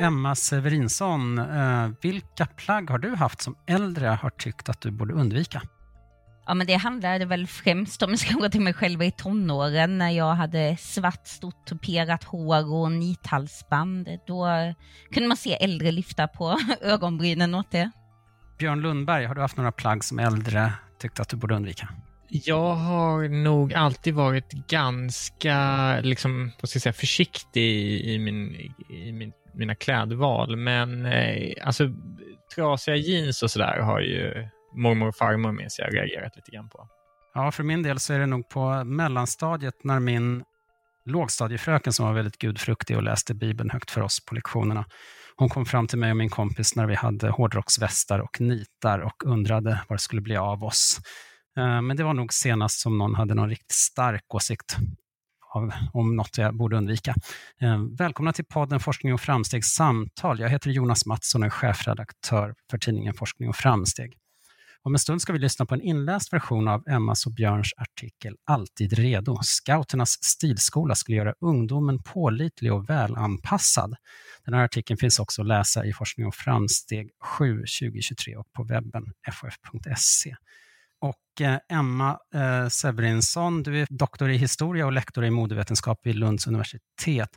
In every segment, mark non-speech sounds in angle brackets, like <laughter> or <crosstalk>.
Emma Severinsson, eh, vilka plagg har du haft som äldre har tyckt att du borde undvika? Ja, men det handlade väl främst om, jag ska gå till mig själv i tonåren, när jag hade svart, stort tuperat hår och nithalsband. Då kunde man se äldre lyfta på <laughs> ögonbrynen åt det. Björn Lundberg, har du haft några plagg som äldre tyckte att du borde undvika? Jag har nog alltid varit ganska liksom, vad ska jag säga, försiktig i, min, i min, mina klädval, men eh, alltså trasiga jeans och sådär har ju mormor och farmor minns jag reagerat lite grann på. Ja, för min del så är det nog på mellanstadiet när min lågstadiefröken som var väldigt gudfruktig och läste Bibeln högt för oss på lektionerna. Hon kom fram till mig och min kompis när vi hade hårdrocksvästar och nitar och undrade vad det skulle bli av oss. Eh, men det var nog senast som någon hade någon riktigt stark åsikt av, om något jag borde undvika. Eh, välkomna till podden Forskning och framsteg samtal. Jag heter Jonas Mattsson och är chefredaktör för tidningen Forskning och framsteg. Om en stund ska vi lyssna på en inläst version av Emmas och Björns artikel Alltid redo. Scouternas stilskola skulle göra ungdomen pålitlig och välanpassad. Den här artikeln finns också att läsa i Forskning och framsteg 7 2023 och på webben ff.se. Och eh, Emma eh, Severinsson, du är doktor i historia och lektor i modevetenskap vid Lunds universitet.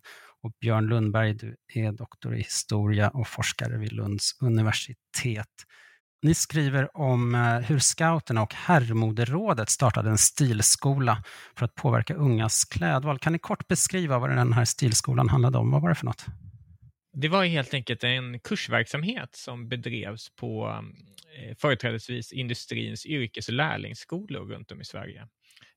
Och Björn Lundberg, du är doktor i historia och forskare vid Lunds universitet. Ni skriver om eh, hur scouterna och herrmoderådet startade en stilskola för att påverka ungas klädval. Kan ni kort beskriva vad den här stilskolan handlade om? Vad var det för något? Det var helt enkelt en kursverksamhet som bedrevs på eh, företrädesvis industrins yrkes och lärlingsskolor runt om i Sverige.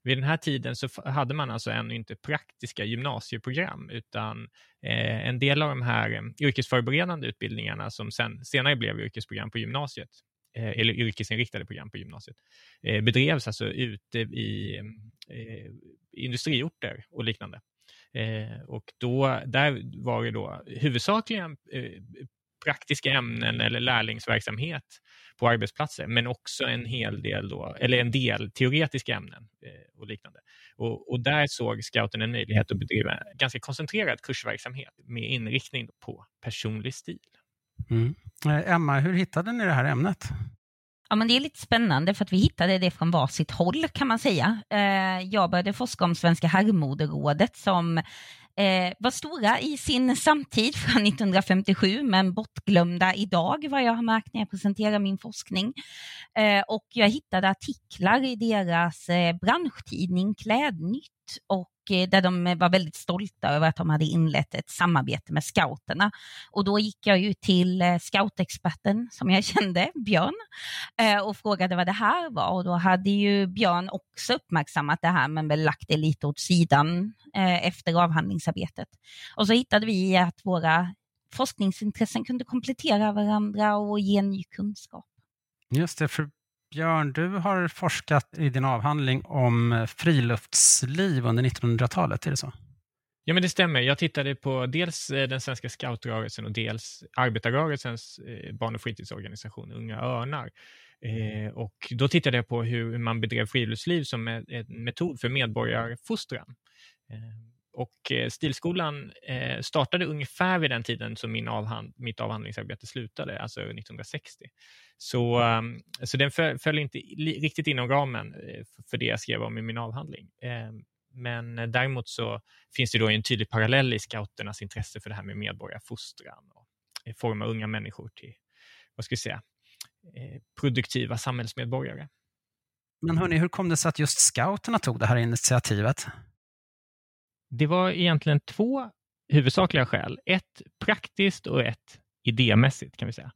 Vid den här tiden så hade man alltså ännu inte praktiska gymnasieprogram, utan eh, en del av de här eh, yrkesförberedande utbildningarna som sen, senare blev yrkesprogram på gymnasiet, eh, eller yrkesinriktade program på gymnasiet, eh, bedrevs alltså ute i eh, industriorter och liknande. Eh, och då, där var det då huvudsakligen eh, praktiska ämnen eller lärlingsverksamhet på arbetsplatser, men också en hel del, då, eller en del teoretiska ämnen eh, och liknande. Och, och, där såg scouten en möjlighet att bedriva ganska koncentrerad kursverksamhet med inriktning på personlig stil. Mm. Eh, Emma, hur hittade ni det här ämnet? Ja, men det är lite spännande för att vi hittade det från varsitt håll kan man säga. Eh, jag började forska om Svenska herrmoderådet som eh, var stora i sin samtid från 1957 men bortglömda idag vad jag har märkt när jag presenterar min forskning. Eh, och jag hittade artiklar i deras branschtidning Klädnytt och där de var väldigt stolta över att de hade inlett ett samarbete med scouterna. Och då gick jag ju till eh, scoutexperten som jag <laughs> kände, Björn, eh, och frågade vad det här var. Och då hade ju Björn också uppmärksammat det här men väl lagt det lite åt sidan eh, efter avhandlingsarbetet. Och så hittade vi att våra forskningsintressen kunde komplettera varandra och ge ny kunskap. Just det, för Björn, du har forskat i din avhandling om eh, friluftsliv under 1900-talet, är det så? Ja, men det stämmer. Jag tittade på dels eh, den svenska scoutrörelsen och dels arbetarrörelsens eh, barn och fritidsorganisation Unga Örnar. och då tittade jag på hur man bedrev friluftsliv som en metod för medborgarfostran. Och eh, Stilskolan eh, startade ungefär vid den tiden som min avhand, mitt avhandlingsarbete slutade, alltså 1960. Så, ehm, så den föll, inte riktigt inom ramen eh, för det jag skrev om i min avhandling. Ehm, men däremot så finns det då en tydlig parallell i scouternas intresse för det här med medborgarfostran och forma unga människor till, vad ska vi säga, produktiva samhällsmedborgare. Men hörni, hur kom det sig att just scouterna tog det här initiativet? Det var egentligen två huvudsakliga skäl. Ett praktiskt och ett idémässigt kan vi säga.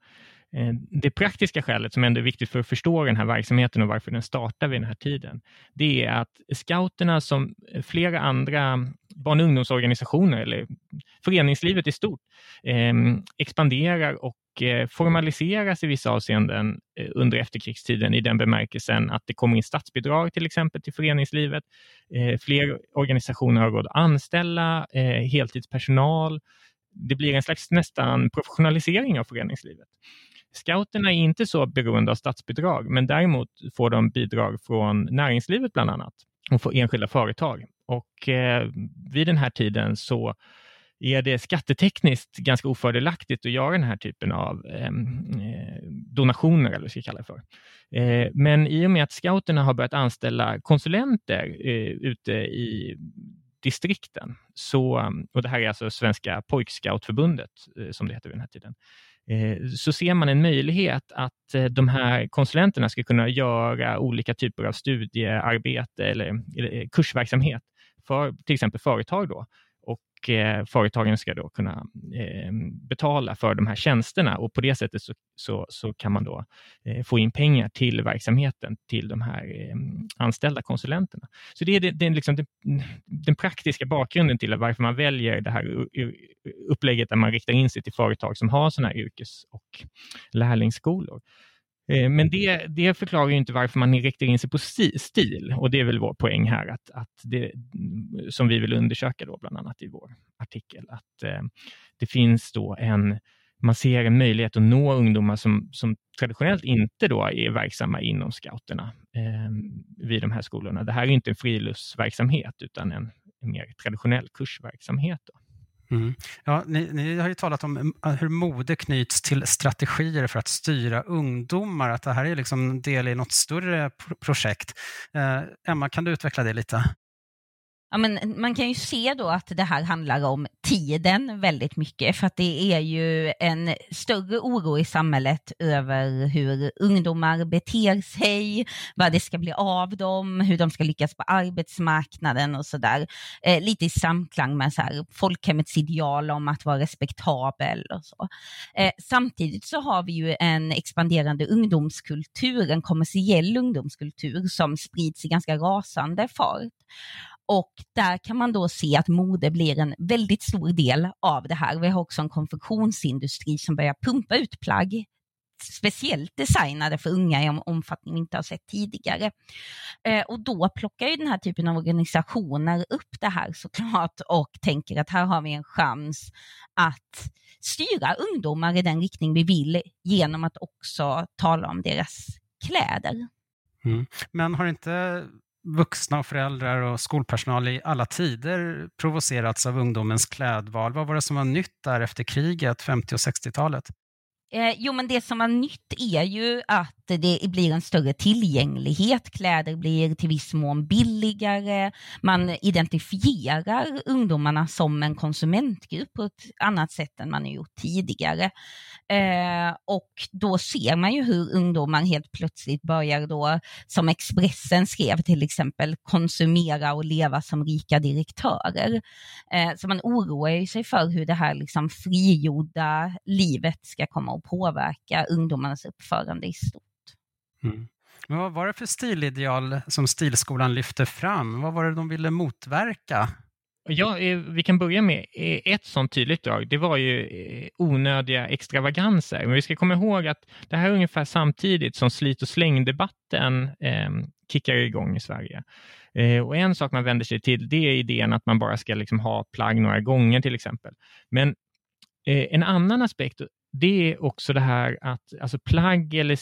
Eh, det praktiska skälet som ändå är viktigt för att förstå den här verksamheten och varför den startar vid den här tiden, det är att scouterna som flera andra barn och ungdomsorganisationer eller föreningslivet i stort eh, expanderar och Eh, formaliseras i vissa avseenden eh, under efterkrigstiden i den bemärkelsen att det kommer in statsbidrag till exempel till föreningslivet. Eh, fler organisationer har råd att anställa heltidspersonal. Det blir en slags nästan professionalisering av föreningslivet. Scouterna är inte så beroende av statsbidrag, men däremot får de bidrag från näringslivet bland annat och från enskilda företag. Och eh, vid den här tiden så är det skattetekniskt ganska ofördelaktigt att göra den här typen av ehm, eh, donationer, eller vad vi ska kalla det för. Eh, men i och med att scouterna har börjat anställa konsulenter eh, ute i distrikten, så, och det här är alltså Svenska pojkscoutförbundet, eh, som det heter vid den här tiden, eh, så ser man en möjlighet att eh, de här konsulenterna ska kunna göra olika typer av studiearbete eller, eller eh, kursverksamhet för till exempel företag då, och eh, företagen ska då kunna eh, betala för de här tjänsterna och på det sättet så, så, så kan man då eh, få in pengar till verksamheten, till de här eh, anställda konsulenterna. Så det är, det, det är liksom den, den, praktiska bakgrunden till varför man väljer det här upplägget där man riktar in sig till företag som har sådana här yrkes och lärlingsskolor. Eh, men det, det förklarar inte varför man riktar in sig på stil och det är väl vår poäng här att, att det, mm, som vi vill undersöka då bland annat i vår artikel, att eh, det finns då en man ser en möjlighet att nå ungdomar som, som traditionellt inte då är verksamma inom scouterna eh, vid de här skolorna. Det här är inte en friluftsverksamhet utan en, en mer traditionell kursverksamhet. Då. Mm. Ja, ni, ni, har ju talat om eh, hur mode knyts till strategier för att styra ungdomar, att det här är liksom en del i något större projekt. Eh, Emma, kan du utveckla det lite? Ja, men man kan ju se då att det här handlar om tiden väldigt mycket, för att det är ju en större oro i samhället över hur ungdomar beter sig, vad det ska bli av dem, hur de ska lyckas på arbetsmarknaden och sådär. Eh, lite i samklang med så här, folkhemmets ideal om att vara respektabel och så. Eh, samtidigt så har vi ju en expanderande ungdomskultur, en kommersiell ungdomskultur som sprids i ganska rasande fart. Och där kan man då se att mode blir en väldigt stor del av det här. Vi har också en konfektionsindustri som börjar pumpa ut plagg speciellt designade för unga i en omfattning vi inte har sett tidigare. Eh, och då plockar ju den här typen av organisationer upp det här såklart och tänker att här har vi en chans att styra ungdomar i den riktning vi vill genom att också tala om deras kläder. Mm. Men har inte vuxna och föräldrar och skolpersonal i alla tider provocerats av ungdomens klädval. Vad var det som var nytt där efter kriget, 50 och 60-talet? Eh, jo, men det som var nytt är ju att det blir en större tillgänglighet. Kläder blir till viss mån billigare. Man identifierar ungdomarna som en konsumentgrupp på ett annat sätt än man har gjort tidigare. Eh, och då ser man ju hur ungdomar helt plötsligt börjar då, som Expressen skrev till exempel, konsumera och leva som rika direktörer. Eh, så man oroar sig för hur det här liksom frigjorda livet ska komma att påverka ungdomarnas uppförande i stort. Mm. Men vad var det för stilideal som Stilskolan lyfte fram? Vad var det de ville motverka? Ja, eh, vi kan börja med eh, ett sånt tydligt drag. Det var ju eh, onödiga extravaganser. Men vi ska komma ihåg att det här är ungefär samtidigt som slit och slängdebatten eh, kickar igång i Sverige. Eh, och En sak man vänder sig till det är idén att man bara ska liksom ha plagg några gånger till exempel. Men eh, en annan aspekt det är också det här att alltså plagg eller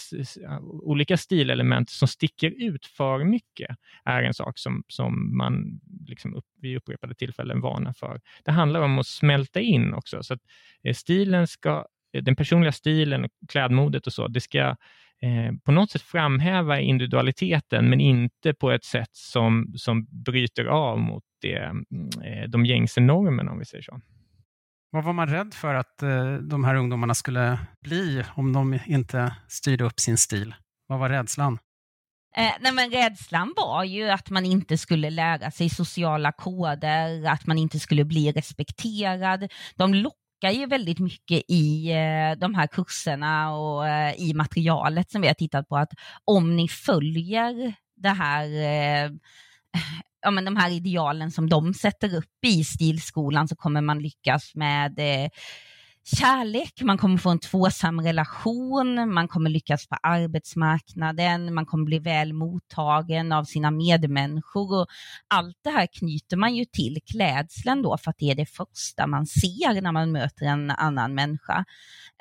olika stilelement som sticker ut för mycket är en sak som, som man liksom upp, vid upprepade tillfällen varnar för. Det handlar om att smälta in också, så att eh, stilen ska, eh, den personliga stilen, och klädmodet och så, det ska eh, på något sätt framhäva individualiteten, men inte på ett sätt som, som bryter av mot det, mm, eh, de gängse normerna, om vi säger så. Vad var man rädd för att eh, de här ungdomarna skulle bli om de inte styrde upp sin stil? Vad var rädslan? Eh, nej men rädslan var ju att man inte skulle lära sig sociala koder, att man inte skulle bli respekterad. De lockar ju väldigt mycket i eh, de här kurserna och eh, i materialet som vi har tittat på att om ni följer det här eh, ja, men de här idealen som de sätter upp i stilskolan så kommer man lyckas med eh, kärlek, man kommer få en tvåsam relation, man kommer lyckas på arbetsmarknaden, man kommer bli väl mottagen av sina medmänniskor och allt det här knyter man ju till klädseln då för att det är det första man ser när man möter en annan människa.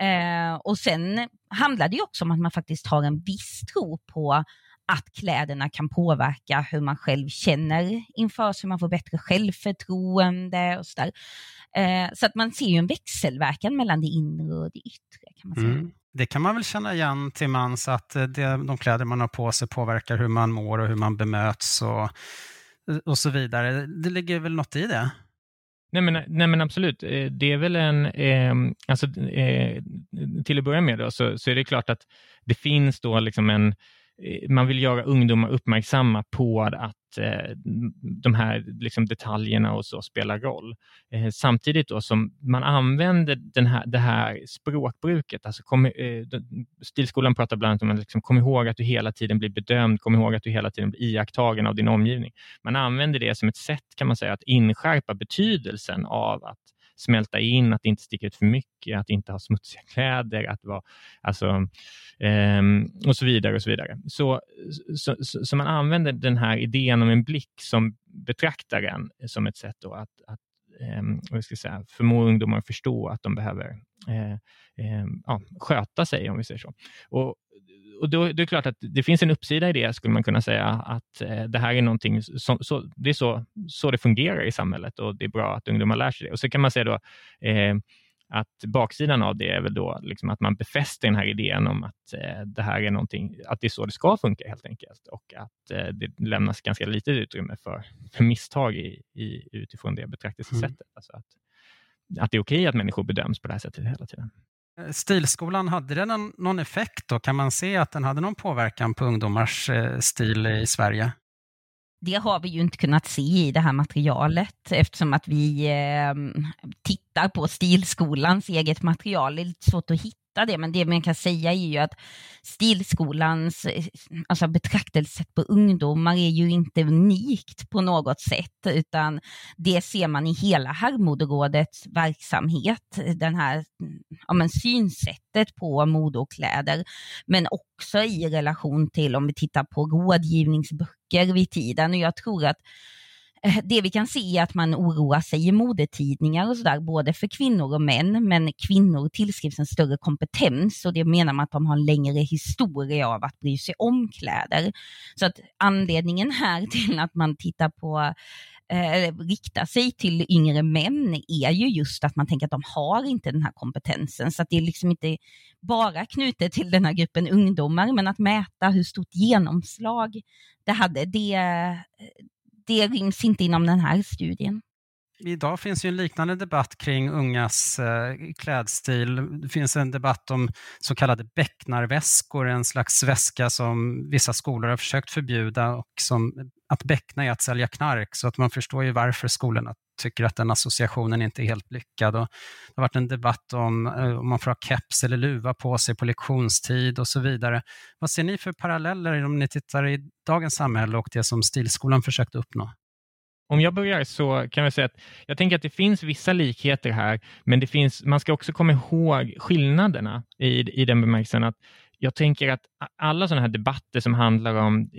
Eh, och sen handlar det ju också om att man faktiskt har en viss tro på att kläderna kan påverka hur man själv känner inför sig, man får bättre självförtroende och sådär. Eh, så att man ser ju en växelverkan mellan det inre och det yttre. kan man säga. Mm. Det kan man väl känna igen till mans, att det, de kläder man har på sig påverkar hur man mår och hur man bemöts och, och så vidare. Det ligger väl något i det? Nej men, nej men absolut, eh, det är väl en, eh, alltså, eh, till att börja med då, så, så är det klart att det finns då liksom en, Eh, Eh, man vill göra ungdomar uppmärksamma på att eh, de här liksom, detaljerna och så spelar roll. Eh, samtidigt då som man använder den här, det här språkbruket, alltså kom, eh, Stilskolan pratar bland annat om att liksom, kom ihåg att du hela tiden blir bedömd, kom ihåg att du hela tiden blir iakttagen av din omgivning. Man använder det som ett sätt kan man säga att inskärpa betydelsen av att smälta in, att inte sticka ut för mycket, att inte ha smutsiga kläder, att vara, alltså, um, och så vidare. och Så vidare. Så, så, så, så, man använder den här idén om en blick som betraktaren som ett sätt att, att um, ska säga, förmå ungdomar att förstå att de behöver uh, um, ja, sköta sig, om vi säger så. Och och då, det är klart att det finns en uppsida i det, skulle man kunna säga, att eh, det här är någonting som, så, det är så, så det fungerar i samhället och det är bra att ungdomar lär sig det. Och så kan man säga då eh, att baksidan av det är väl då liksom att man befäster den här idén om att eh, det här är någonting, att det är så det ska funka helt enkelt och att eh, det lämnas ganska lite utrymme för, för misstag i, i, utifrån det betraktelsesättet. Mm. Alltså att, att det är okej okay att människor bedöms på det här sättet hela tiden. Eh, stilskolan, hade den någon, effekt då? Kan man se att den hade någon påverkan på ungdomars eh, stil i Sverige? Det har vi ju inte kunnat se i det här materialet eftersom att vi eh, tittar på Stilskolans eget material. Det är lite svårt att hitta hitta det, men det man kan säga är ju att Stilskolans alltså betraktelsesätt på ungdomar är ju inte unikt på något sätt, utan det ser man i hela Herrmoderådets verksamhet, den här ja, men synsättet på mode och kläder, men också i relation till om vi tittar på rådgivningsböcker vid tiden. Och jag tror att Eh, det vi kan se är att man oroar sig i modetidningar och sådär, både för kvinnor och män, men kvinnor tillskrivs en större kompetens och det menar man att de har en längre historia av att bry sig om kläder. Så att anledningen här till att man tittar på eh, riktar sig till yngre män är ju just att man tänker att de har inte den här kompetensen. Så att det är liksom inte bara knutet till den här gruppen ungdomar, men att mäta hur stort genomslag det hade, det, det ryms inte inom den här studien. Idag finns ju en liknande debatt kring ungas eh, klädstil. Det finns en debatt om så kallade becknarväskor, en slags väska som vissa skolor har försökt förbjuda och som att beckna är att sälja knark, så att man förstår ju varför skolorna tycker att den associationen inte är helt lyckad. Och det har varit en debatt om eh, om man får ha keps eller luva på sig på lektionstid och så vidare. Vad ser ni för paralleller om ni tittar i dagens samhälle och det som Stilskolan försökt uppnå? Om jag börjar så kan jag säga att jag tänker att det finns vissa likheter här, men det finns, man ska också komma ihåg skillnaderna i, i den bemärkelsen att jag tänker att alla sådana här debatter som handlar om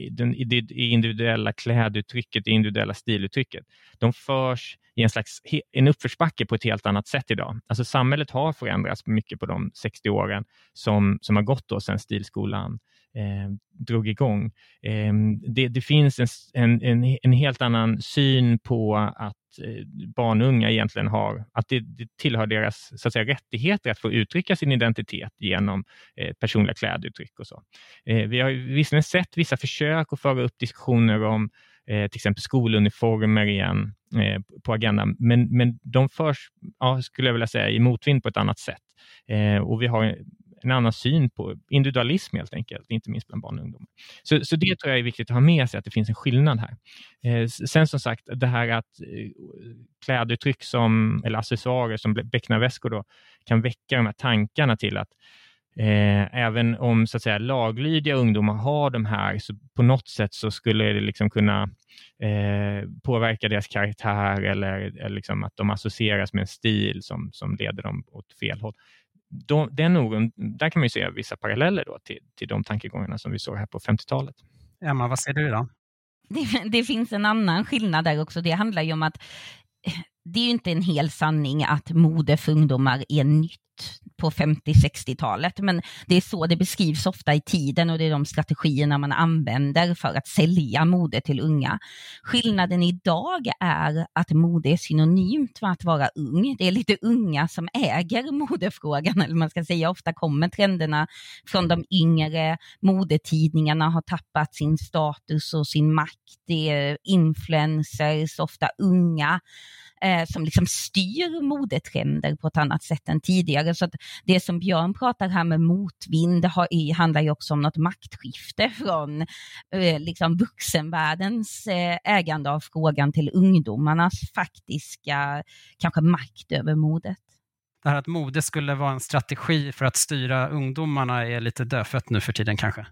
det individuella kläduttrycket, det individuella stiluttrycket, de förs i en slags en uppförsbacke på ett helt annat sätt idag. Alltså samhället har förändrats mycket på de 60 åren som, som har gått då sedan Stilskolan eh, drog igång. Eh, det, det, finns en, en, en, helt annan syn på att Eh, barn och unga egentligen har, att det, det, tillhör deras så att säga, rättigheter att få uttrycka sin identitet genom eh, personliga kläduttryck och så. Eh, vi har visserligen sett vissa försök att föra upp diskussioner om eh, till exempel skoluniformer igen eh, på agendan, men, men de förs, ja, skulle jag vilja säga, i motvind på ett annat sätt. Eh, och vi har en annan syn på individualism helt enkelt, inte minst bland barn och ungdomar. Så, så det tror jag är viktigt att ha med sig, att det finns en skillnad här. Eh, sen som sagt, det här att eh, kläduttryck som, eller accessoarer som becknarväskor då, kan väcka de här tankarna till att Eh, även om så att säga, laglydiga ungdomar har de här, så på något sätt så skulle det liksom kunna eh, påverka deras karaktär eller, eller liksom att de associeras med en stil som, som leder dem åt fel håll de, den oron, där kan man se vissa paralleller då till, till de tankegångarna som vi såg här på 50-talet. Emma, vad säger du då? Det, det, finns en annan skillnad där också. Det handlar ju om att det är ju inte en hel sanning att mode för ungdomar är nytt på 50-60-talet. Men det är så det beskrivs ofta i tiden och det är de strategierna man använder för att sälja mode till unga. Skillnaden idag är att mode är synonymt med att vara ung. Det är lite unga som äger modefrågan, eller man ska säga. Ofta kommer trenderna från de yngre. Modetidningarna har tappat sin status och sin makt. Det är influencers, ofta unga eh, som liksom styr modetrender på ett annat sätt än tidigare. Så det som Björn pratar här med motvind har, handlar ju också om något maktskifte från eh, liksom vuxenvärldens eh, ägande av frågan till ungdomarnas faktiska kanske makt över modet. Det här att mode skulle vara en strategi för att styra ungdomarna är lite dödfött nu för tiden kanske?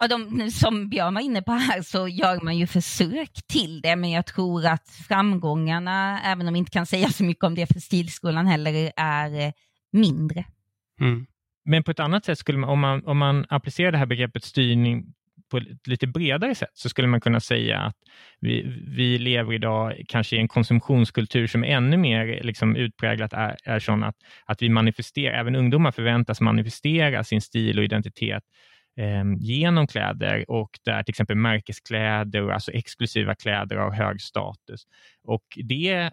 Ja, de, som Björn var inne på här så gör man ju försök till det, men jag tror att framgångarna, även om vi inte kan säga så mycket om det för Stilskolan heller, är eh, mindre. Mm. Men på ett annat sätt, skulle man, om, man, om man applicerar det här begreppet styrning på ett lite bredare sätt så skulle man kunna säga att vi, vi lever idag kanske i en konsumtionskultur som ännu mer liksom utpräglat är, är sån att, att vi manifesterar, även ungdomar förväntas manifestera sin stil och identitet eh, genom kläder och där till exempel märkeskläder, alltså exklusiva kläder av hög status. Och det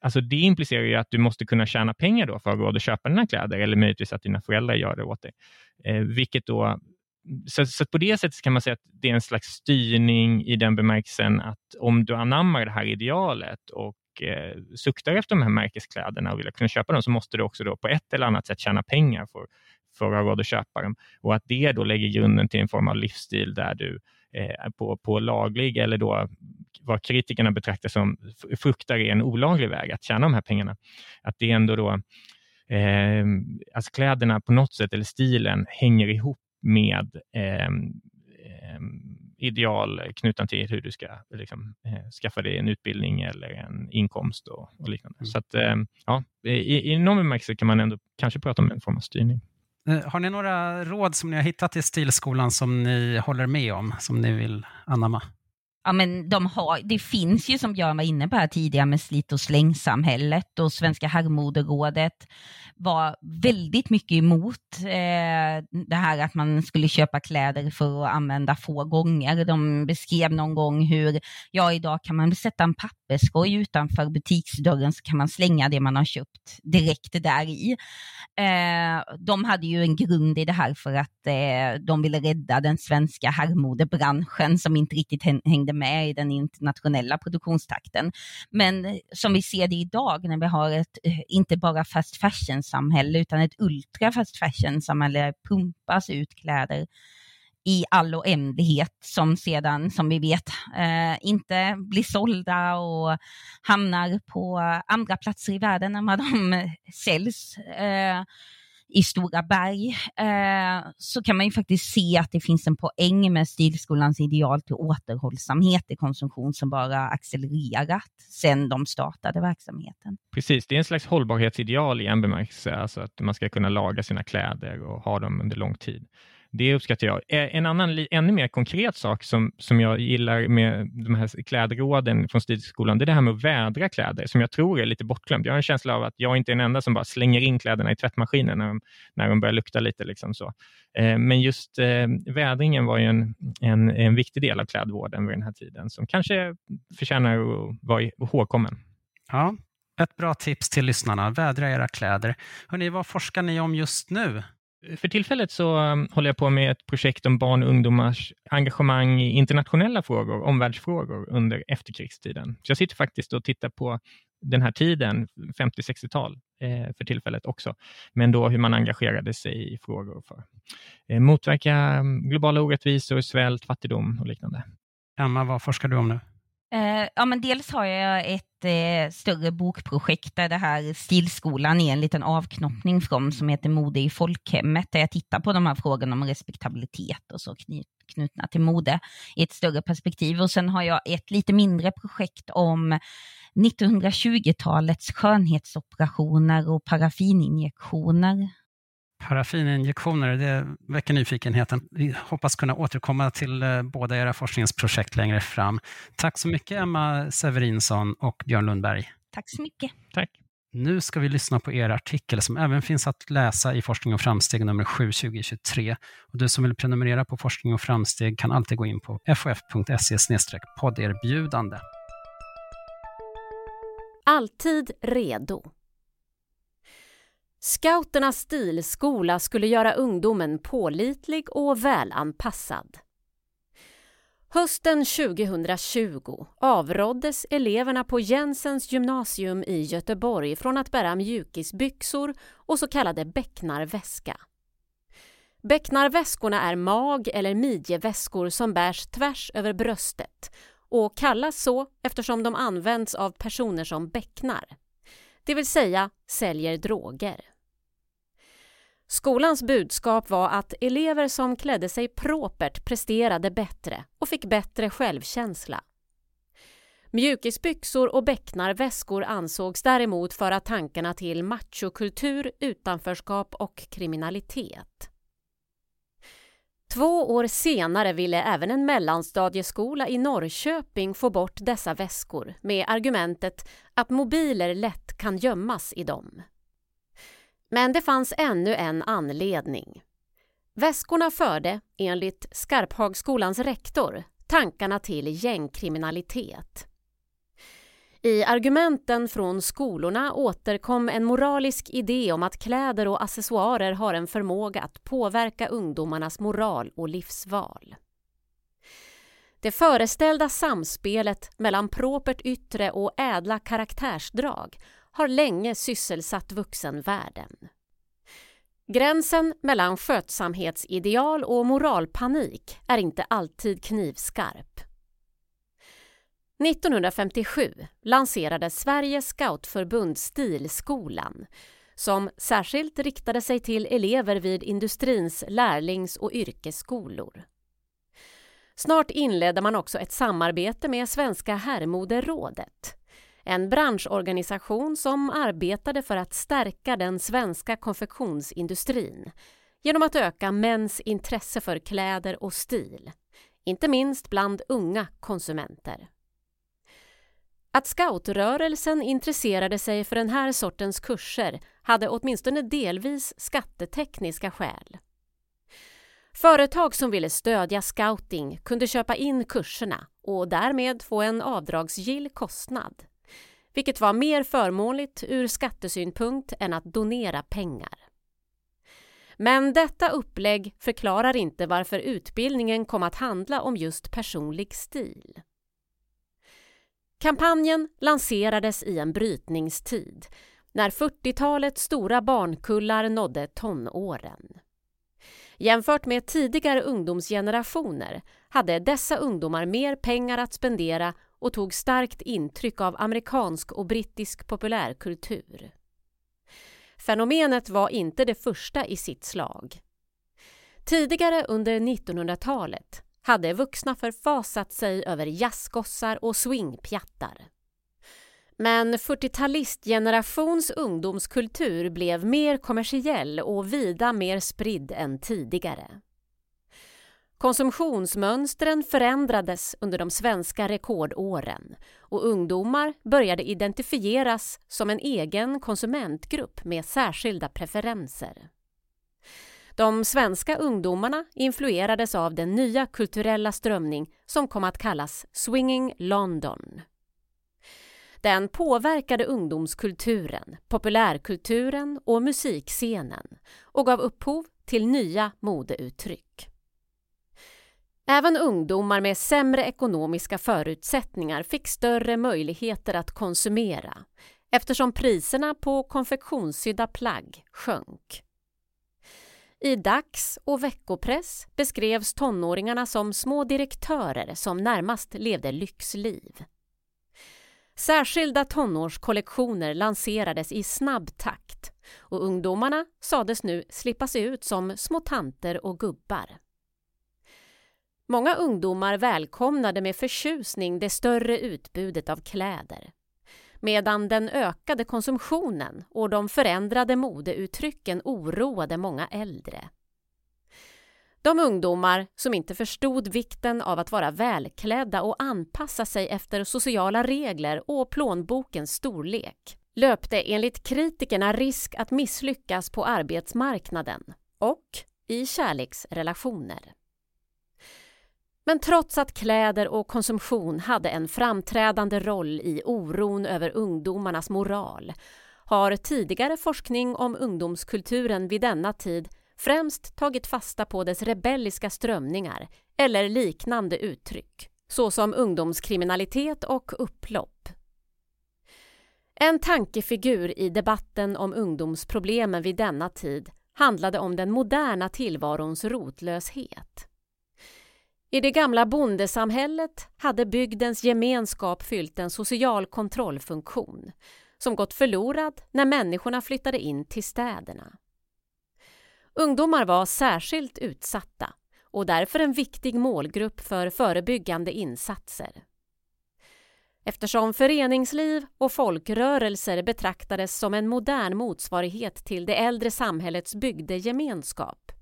Alltså det implicerar ju att du måste kunna tjäna pengar då för att ha råd att köpa dina kläder eller möjligtvis att dina föräldrar gör det åt dig. Eh, vilket då, så, så på det sättet kan man säga att det är en slags styrning i den bemärkelsen att om du anammar det här idealet och eh, suktar efter de här märkeskläderna och vill kunna köpa dem så måste du också då på ett eller annat sätt tjäna pengar för, för att ha råd att köpa dem. Och att det då lägger grunden till en form av livsstil där du eh, på, på laglig eller då vad kritikerna betraktar som fruktar är en olaglig väg att tjäna de här pengarna. Att det ändå då, eh, alltså kläderna på något sätt eller stilen hänger ihop med eh, ideal knutna till hur du ska liksom, eh, skaffa dig en utbildning eller en inkomst och, och liknande. Mm. Så att, eh, ja, i, i någon bemärkelse kan man ändå kanske prata om en form av styrning. Eh, har ni några råd som ni har hittat i Stilskolan som ni håller med om, som ni vill anamma? Ja, men de har, det finns ju som Björn var inne på här tidigare med slit och slängsamhället och Svenska herrmoderådet var väldigt mycket emot eh, det här att man skulle köpa kläder för att använda få gånger. De beskrev någon gång hur, ja idag kan man sätta en papperskorg utanför butiksdörren så kan man slänga det man har köpt direkt där i. Eh, de hade ju en grund i det här för att eh, de ville rädda den svenska herrmodebranschen som inte riktigt hängde med i den internationella produktionstakten. Men som vi ser det idag när vi har ett, eh, inte bara fast fashion-samhälle utan ett ultra fast fashion-samhälle, pumpas ut kläder i all oändlighet som sedan, som vi vet, eh, inte blir sålda och hamnar på andra platser i världen än vad de <laughs> säljs. Eh, i Stora Berg eh, så kan man ju faktiskt se att det finns en poäng med Stilskolans ideal till återhållsamhet i konsumtion som bara accelererat sedan de startade verksamheten. Precis, det är en slags hållbarhetsideal i en bemärkelse, alltså att man ska kunna laga sina kläder och ha dem under lång tid. Det uppskattar jag. Eh, en annan, ännu mer konkret sak som, som jag gillar med de här klädråden från Stilskolan, det är det här med att vädra kläder, som jag tror är lite bortglömt. Jag har en känsla av att jag inte är den enda som bara slänger in kläderna i tvättmaskinen när de, när de börjar lukta lite. Liksom så. Eh, men just eh, vädringen var ju en, en, en viktig del av klädvården vid den här tiden, som kanske förtjänar att vara ihågkommen. Ja, ett bra tips till lyssnarna. Vädra era kläder. Hörrni, vad forskar ni om just nu? För tillfället så um, håller jag på med ett projekt om barn och ungdomars engagemang i internationella frågor, omvärldsfrågor under efterkrigstiden. Så jag sitter faktiskt och tittar på den här tiden, 50-60-tal eh, för tillfället också, men då hur man engagerade sig i frågor för eh, motverka um, globala orättvisor, svält, fattigdom och liknande. Emma, vad forskar du om nu? Eh, ja, men dels har jag ett eh, större bokprojekt där det här Stilskolan är en liten avknoppning från som heter Mode i folkhemmet där jag tittar på de här frågorna om respektabilitet och så knutna till mode i ett större perspektiv. Och sen har jag ett lite mindre projekt om 1920-talets skönhetsoperationer och paraffininjektioner Paraffininjektioner, det väcker nyfikenheten. Vi hoppas kunna återkomma till eh, båda era forskningsprojekt längre fram. Tack så mycket Emma Severinsson och Björn Lundberg. Tack så mycket. Tack. nu ska vi lyssna på er artikel som även finns att läsa i Forskning och framsteg nummer 7 2023. Och du som vill prenumerera på Forskning och framsteg kan alltid gå in på fof.se podderbjudande. Alltid redo. Scouternas stilskola skulle göra ungdomen pålitlig och välanpassad. Hösten 2020 avråddes eleverna på Jensens gymnasium i Göteborg från att bära mjukisbyxor och så kallade bäcknarväska. Bäcknarväskorna är mag eller midjeväskor som bärs tvärs över bröstet och kallas så eftersom de används av personer som bäcknar, det vill säga säljer droger. Skolans budskap var att elever som klädde sig propert presterade bättre och fick bättre självkänsla. Mjukisbyxor och bäcknarväskor ansågs däremot föra tankarna till machokultur, utanförskap och kriminalitet. Två år senare ville även en mellanstadieskola i Norrköping få bort dessa väskor med argumentet att mobiler lätt kan gömmas i dem. Men det fanns ännu en anledning. Väskorna förde, enligt Skarphagsskolans rektor, tankarna till gängkriminalitet. I argumenten från skolorna återkom en moralisk idé om att kläder och accessoarer har en förmåga att påverka ungdomarnas moral och livsval. Det föreställda samspelet mellan propert yttre och ädla karaktärsdrag har länge sysselsatt vuxenvärlden. Gränsen mellan skötsamhetsideal och moralpanik är inte alltid knivskarp. 1957 lanserade Sveriges scoutförbund Stilskolan som särskilt riktade sig till elever vid industrins lärlings och yrkesskolor. Snart inledde man också ett samarbete med Svenska herrmoderådet en branschorganisation som arbetade för att stärka den svenska konfektionsindustrin genom att öka mäns intresse för kläder och stil, inte minst bland unga konsumenter. Att scoutrörelsen intresserade sig för den här sortens kurser hade åtminstone delvis skattetekniska skäl. Företag som ville stödja scouting kunde köpa in kurserna och därmed få en avdragsgill kostnad vilket var mer förmånligt ur skattesynpunkt än att donera pengar. Men detta upplägg förklarar inte varför utbildningen kom att handla om just personlig stil. Kampanjen lanserades i en brytningstid när 40-talets stora barnkullar nådde tonåren. Jämfört med tidigare ungdomsgenerationer hade dessa ungdomar mer pengar att spendera och tog starkt intryck av amerikansk och brittisk populärkultur. Fenomenet var inte det första i sitt slag. Tidigare under 1900-talet hade vuxna förfasat sig över jazzgossar och swingpjattar. Men 40-talistgenerations ungdomskultur blev mer kommersiell och vida mer spridd än tidigare. Konsumtionsmönstren förändrades under de svenska rekordåren och ungdomar började identifieras som en egen konsumentgrupp med särskilda preferenser. De svenska ungdomarna influerades av den nya kulturella strömning som kom att kallas Swinging London. Den påverkade ungdomskulturen, populärkulturen och musikscenen och gav upphov till nya modeuttryck. Även ungdomar med sämre ekonomiska förutsättningar fick större möjligheter att konsumera eftersom priserna på konfektionssydda plagg sjönk. I dags och veckopress beskrevs tonåringarna som små direktörer som närmast levde lyxliv. Särskilda tonårskollektioner lanserades i snabb takt och ungdomarna sades nu slippa se ut som små tanter och gubbar. Många ungdomar välkomnade med förtjusning det större utbudet av kläder medan den ökade konsumtionen och de förändrade modeuttrycken oroade många äldre. De ungdomar som inte förstod vikten av att vara välklädda och anpassa sig efter sociala regler och plånbokens storlek löpte enligt kritikerna risk att misslyckas på arbetsmarknaden och i kärleksrelationer. Men trots att kläder och konsumtion hade en framträdande roll i oron över ungdomarnas moral har tidigare forskning om ungdomskulturen vid denna tid främst tagit fasta på dess rebelliska strömningar eller liknande uttryck, såsom ungdomskriminalitet och upplopp. En tankefigur i debatten om ungdomsproblemen vid denna tid handlade om den moderna tillvarons rotlöshet. I det gamla bondesamhället hade bygdens gemenskap fyllt en social kontrollfunktion som gått förlorad när människorna flyttade in till städerna. Ungdomar var särskilt utsatta och därför en viktig målgrupp för förebyggande insatser. Eftersom föreningsliv och folkrörelser betraktades som en modern motsvarighet till det äldre samhällets bygdegemenskap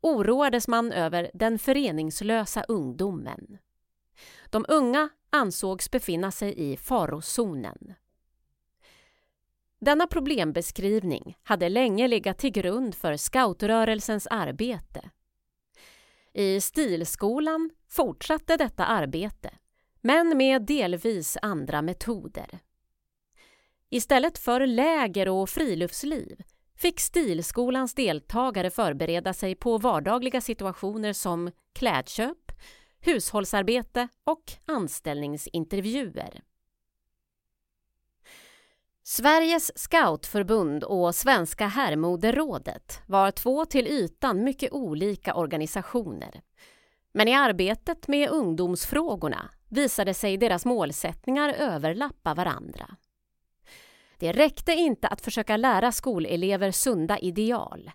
oroades man över den föreningslösa ungdomen. De unga ansågs befinna sig i farozonen. Denna problembeskrivning hade länge legat till grund för scoutrörelsens arbete. I Stilskolan fortsatte detta arbete, men med delvis andra metoder. Istället för läger och friluftsliv fick Stilskolans deltagare förbereda sig på vardagliga situationer som klädköp, hushållsarbete och anställningsintervjuer. Sveriges scoutförbund och Svenska herrmoderådet var två till ytan mycket olika organisationer. Men i arbetet med ungdomsfrågorna visade sig deras målsättningar överlappa varandra. Det räckte inte att försöka lära skolelever sunda ideal.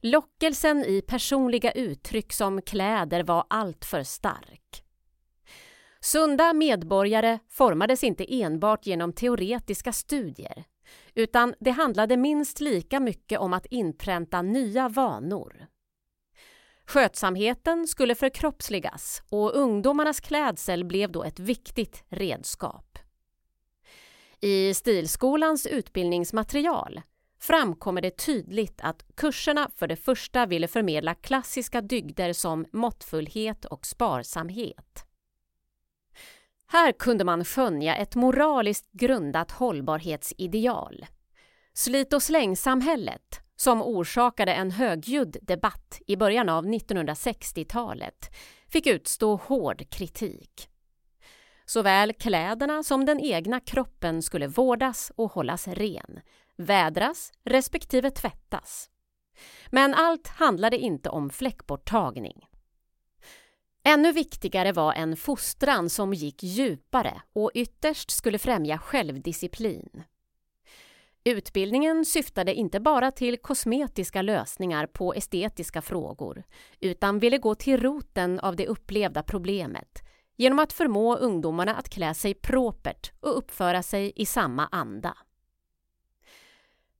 Lockelsen i personliga uttryck som kläder var alltför stark. Sunda medborgare formades inte enbart genom teoretiska studier utan det handlade minst lika mycket om att inpränta nya vanor. Skötsamheten skulle förkroppsligas och ungdomarnas klädsel blev då ett viktigt redskap. I Stilskolans utbildningsmaterial framkommer det tydligt att kurserna för det första ville förmedla klassiska dygder som måttfullhet och sparsamhet. Här kunde man skönja ett moraliskt grundat hållbarhetsideal. Slit och slängsamhället, som orsakade en högljudd debatt i början av 1960-talet, fick utstå hård kritik. Såväl kläderna som den egna kroppen skulle vårdas och hållas ren, vädras respektive tvättas. Men allt handlade inte om fläckborttagning. Ännu viktigare var en fostran som gick djupare och ytterst skulle främja självdisciplin. Utbildningen syftade inte bara till kosmetiska lösningar på estetiska frågor utan ville gå till roten av det upplevda problemet genom att förmå ungdomarna att klä sig propert och uppföra sig i samma anda.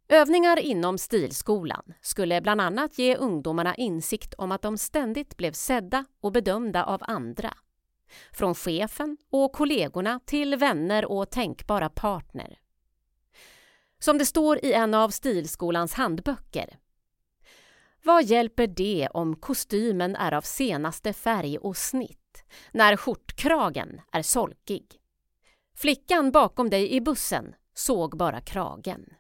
Övningar inom stilskolan skulle bland annat ge ungdomarna insikt om att de ständigt blev sedda och bedömda av andra. Från chefen och kollegorna till vänner och tänkbara partner. Som det står i en av Stilskolans handböcker. Vad hjälper det om kostymen är av senaste färg och snitt, när skjortkragen är solkig? Flickan bakom dig i bussen såg bara kragen.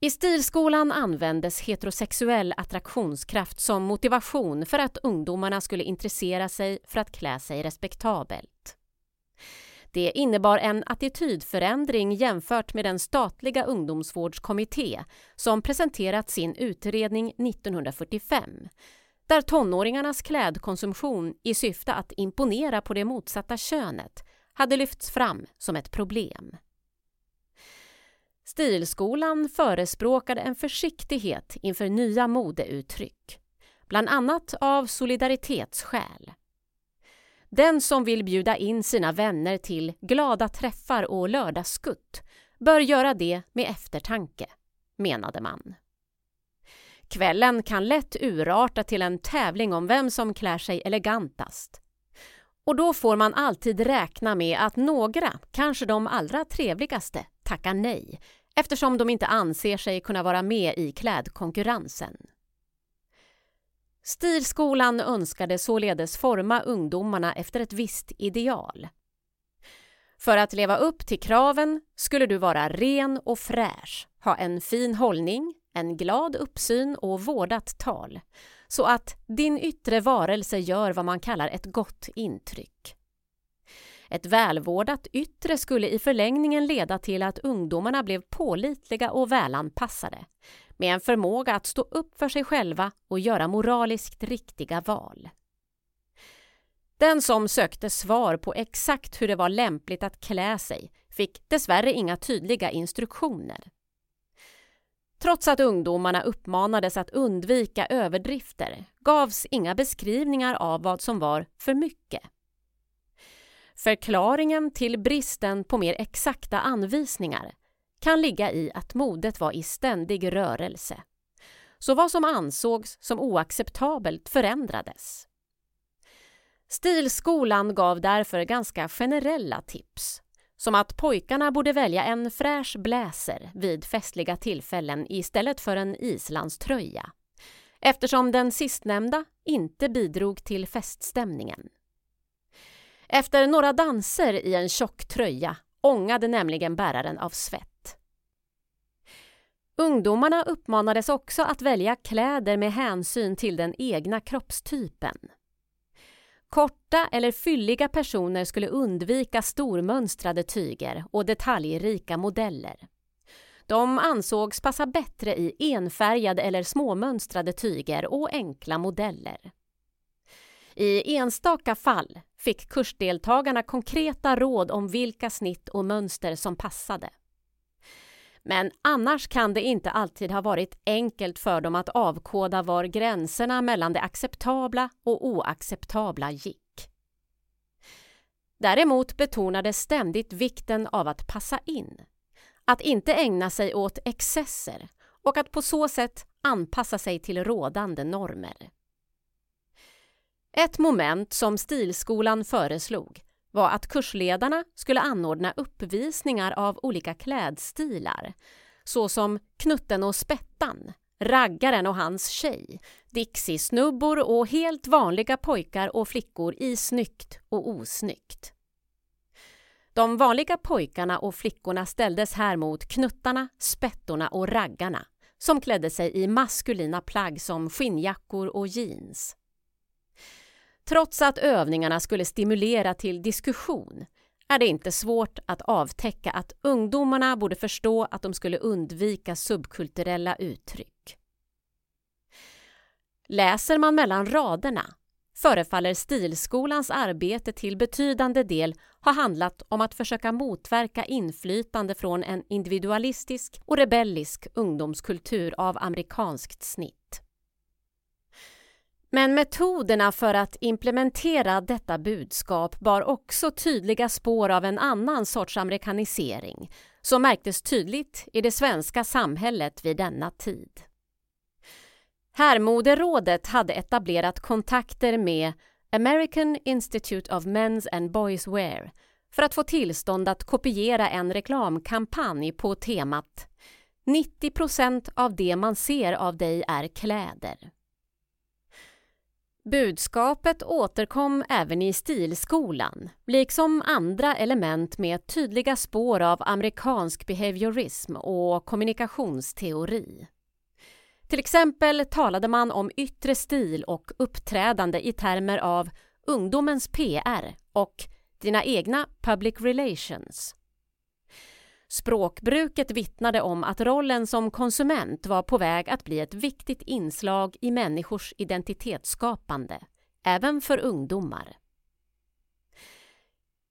I Stilskolan användes heterosexuell attraktionskraft som motivation för att ungdomarna skulle intressera sig för att klä sig respektabelt. Det innebar en attitydförändring jämfört med den statliga ungdomsvårdskommitté som presenterat sin utredning 1945 där tonåringarnas klädkonsumtion i syfte att imponera på det motsatta könet hade lyfts fram som ett problem. Stilskolan förespråkade en försiktighet inför nya modeuttryck, bland annat av solidaritetsskäl. Den som vill bjuda in sina vänner till glada träffar och lördagsskutt bör göra det med eftertanke, menade man. Kvällen kan lätt urarta till en tävling om vem som klär sig elegantast. Och då får man alltid räkna med att några, kanske de allra trevligaste, tackar nej eftersom de inte anser sig kunna vara med i klädkonkurrensen. Stilskolan önskade således forma ungdomarna efter ett visst ideal. För att leva upp till kraven skulle du vara ren och fräsch, ha en fin hållning, en glad uppsyn och vårdat tal, så att din yttre varelse gör vad man kallar ett gott intryck. Ett välvårdat yttre skulle i förlängningen leda till att ungdomarna blev pålitliga och välanpassade, med en förmåga att stå upp för sig själva och göra moraliskt riktiga val. Den som sökte svar på exakt hur det var lämpligt att klä sig fick dessvärre inga tydliga instruktioner. Trots att ungdomarna uppmanades att undvika överdrifter gavs inga beskrivningar av vad som var för mycket. Förklaringen till bristen på mer exakta anvisningar kan ligga i att modet var i ständig rörelse. Så vad som ansågs som oacceptabelt förändrades. Stilskolan gav därför ganska generella tips som att pojkarna borde välja en fräsch bläser vid festliga tillfällen istället för en islandströja eftersom den sistnämnda inte bidrog till feststämningen. Efter några danser i en tjock tröja ångade nämligen bäraren av svett. Ungdomarna uppmanades också att välja kläder med hänsyn till den egna kroppstypen. Korta eller fylliga personer skulle undvika stormönstrade tyger och detaljrika modeller. De ansågs passa bättre i enfärgade eller småmönstrade tyger och enkla modeller. I enstaka fall fick kursdeltagarna konkreta råd om vilka snitt och mönster som passade. Men annars kan det inte alltid ha varit enkelt för dem att avkoda var gränserna mellan det acceptabla och oacceptabla gick. Däremot betonades ständigt vikten av att passa in, att inte ägna sig åt excesser och att på så sätt anpassa sig till rådande normer. Ett moment som Stilskolan föreslog var att kursledarna skulle anordna uppvisningar av olika klädstilar såsom Knutten och Spettan, Raggaren och hans tjej, Dixie-snubbor och helt vanliga pojkar och flickor i snyggt och osnyggt. De vanliga pojkarna och flickorna ställdes här mot knuttarna, spettorna och raggarna som klädde sig i maskulina plagg som skinnjackor och jeans. Trots att övningarna skulle stimulera till diskussion är det inte svårt att avtäcka att ungdomarna borde förstå att de skulle undvika subkulturella uttryck. Läser man mellan raderna förefaller Stilskolans arbete till betydande del ha handlat om att försöka motverka inflytande från en individualistisk och rebellisk ungdomskultur av amerikanskt snitt. Men metoderna för att implementera detta budskap bar också tydliga spår av en annan sorts amerikanisering som märktes tydligt i det svenska samhället vid denna tid. Härmoderådet hade etablerat kontakter med American Institute of Men's and Boys Wear för att få tillstånd att kopiera en reklamkampanj på temat 90% av det man ser av dig är kläder. Budskapet återkom även i Stilskolan, liksom andra element med tydliga spår av amerikansk behaviorism och kommunikationsteori. Till exempel talade man om yttre stil och uppträdande i termer av ungdomens PR och dina egna public relations. Språkbruket vittnade om att rollen som konsument var på väg att bli ett viktigt inslag i människors identitetsskapande, även för ungdomar.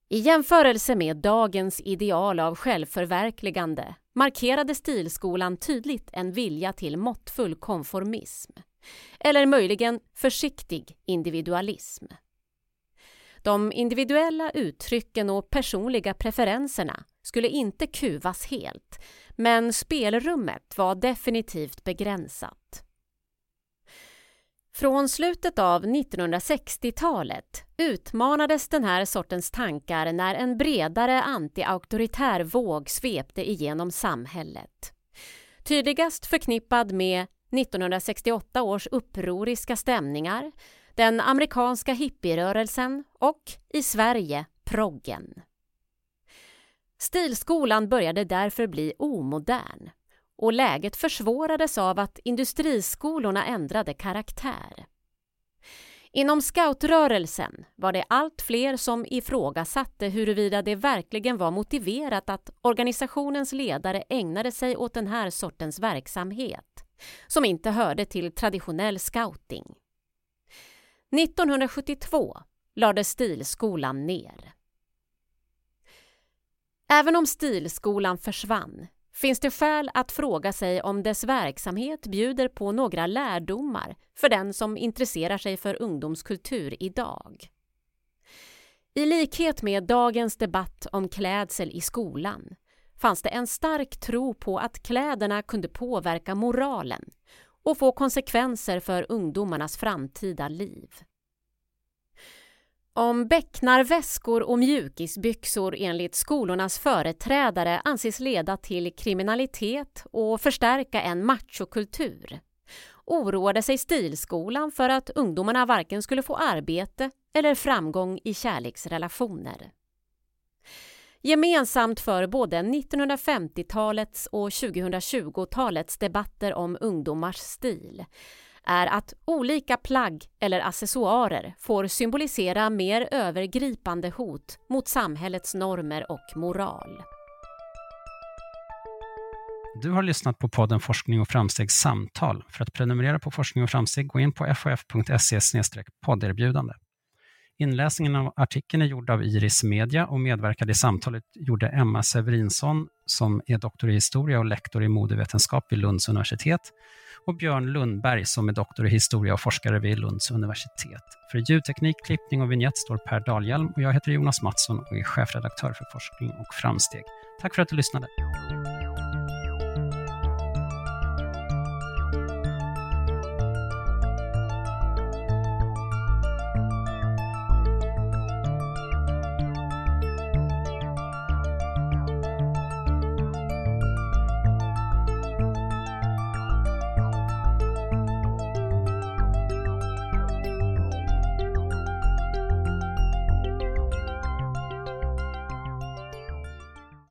I jämförelse med dagens ideal av självförverkligande markerade Stilskolan tydligt en vilja till måttfull konformism, eller möjligen försiktig individualism. De individuella uttrycken och personliga preferenserna skulle inte kuvas helt, men spelrummet var definitivt begränsat. Från slutet av 1960-talet utmanades den här sortens tankar när en bredare anti-auktoritär våg svepte igenom samhället. Tydligast förknippad med 1968 års upproriska stämningar, den amerikanska hippierörelsen och, i Sverige, proggen. Stilskolan började därför bli omodern och läget försvårades av att industriskolorna ändrade karaktär. Inom scoutrörelsen var det allt fler som ifrågasatte huruvida det verkligen var motiverat att organisationens ledare ägnade sig åt den här sortens verksamhet, som inte hörde till traditionell scouting. 1972 lades Stilskolan ner. Även om Stilskolan försvann finns det skäl att fråga sig om dess verksamhet bjuder på några lärdomar för den som intresserar sig för ungdomskultur idag. I likhet med dagens debatt om klädsel i skolan fanns det en stark tro på att kläderna kunde påverka moralen och få konsekvenser för ungdomarnas framtida liv. Om bäcknarväskor och mjukisbyxor enligt skolornas företrädare anses leda till kriminalitet och förstärka en machokultur oroade sig Stilskolan för att ungdomarna varken skulle få arbete eller framgång i kärleksrelationer. Gemensamt för både 1950-talets och 2020-talets debatter om ungdomars stil är att olika plagg eller accessoarer får symbolisera mer övergripande hot mot samhällets normer och moral. Du har lyssnat på podden Forskning och framstegs samtal. För att prenumerera på Forskning och framsteg, gå in på fof.se podderbjudande. Inläsningen av artikeln är gjord av Iris Media och medverkade i samtalet gjorde Emma Severinsson som är doktor i historia och lektor i modevetenskap vid Lunds universitet och Björn Lundberg som är doktor i historia och forskare vid Lunds universitet. För ljudteknik, klippning och vignett står Per Dahlhjelm och jag heter Jonas Mattsson och är chefredaktör för forskning och framsteg. Tack för att du lyssnade.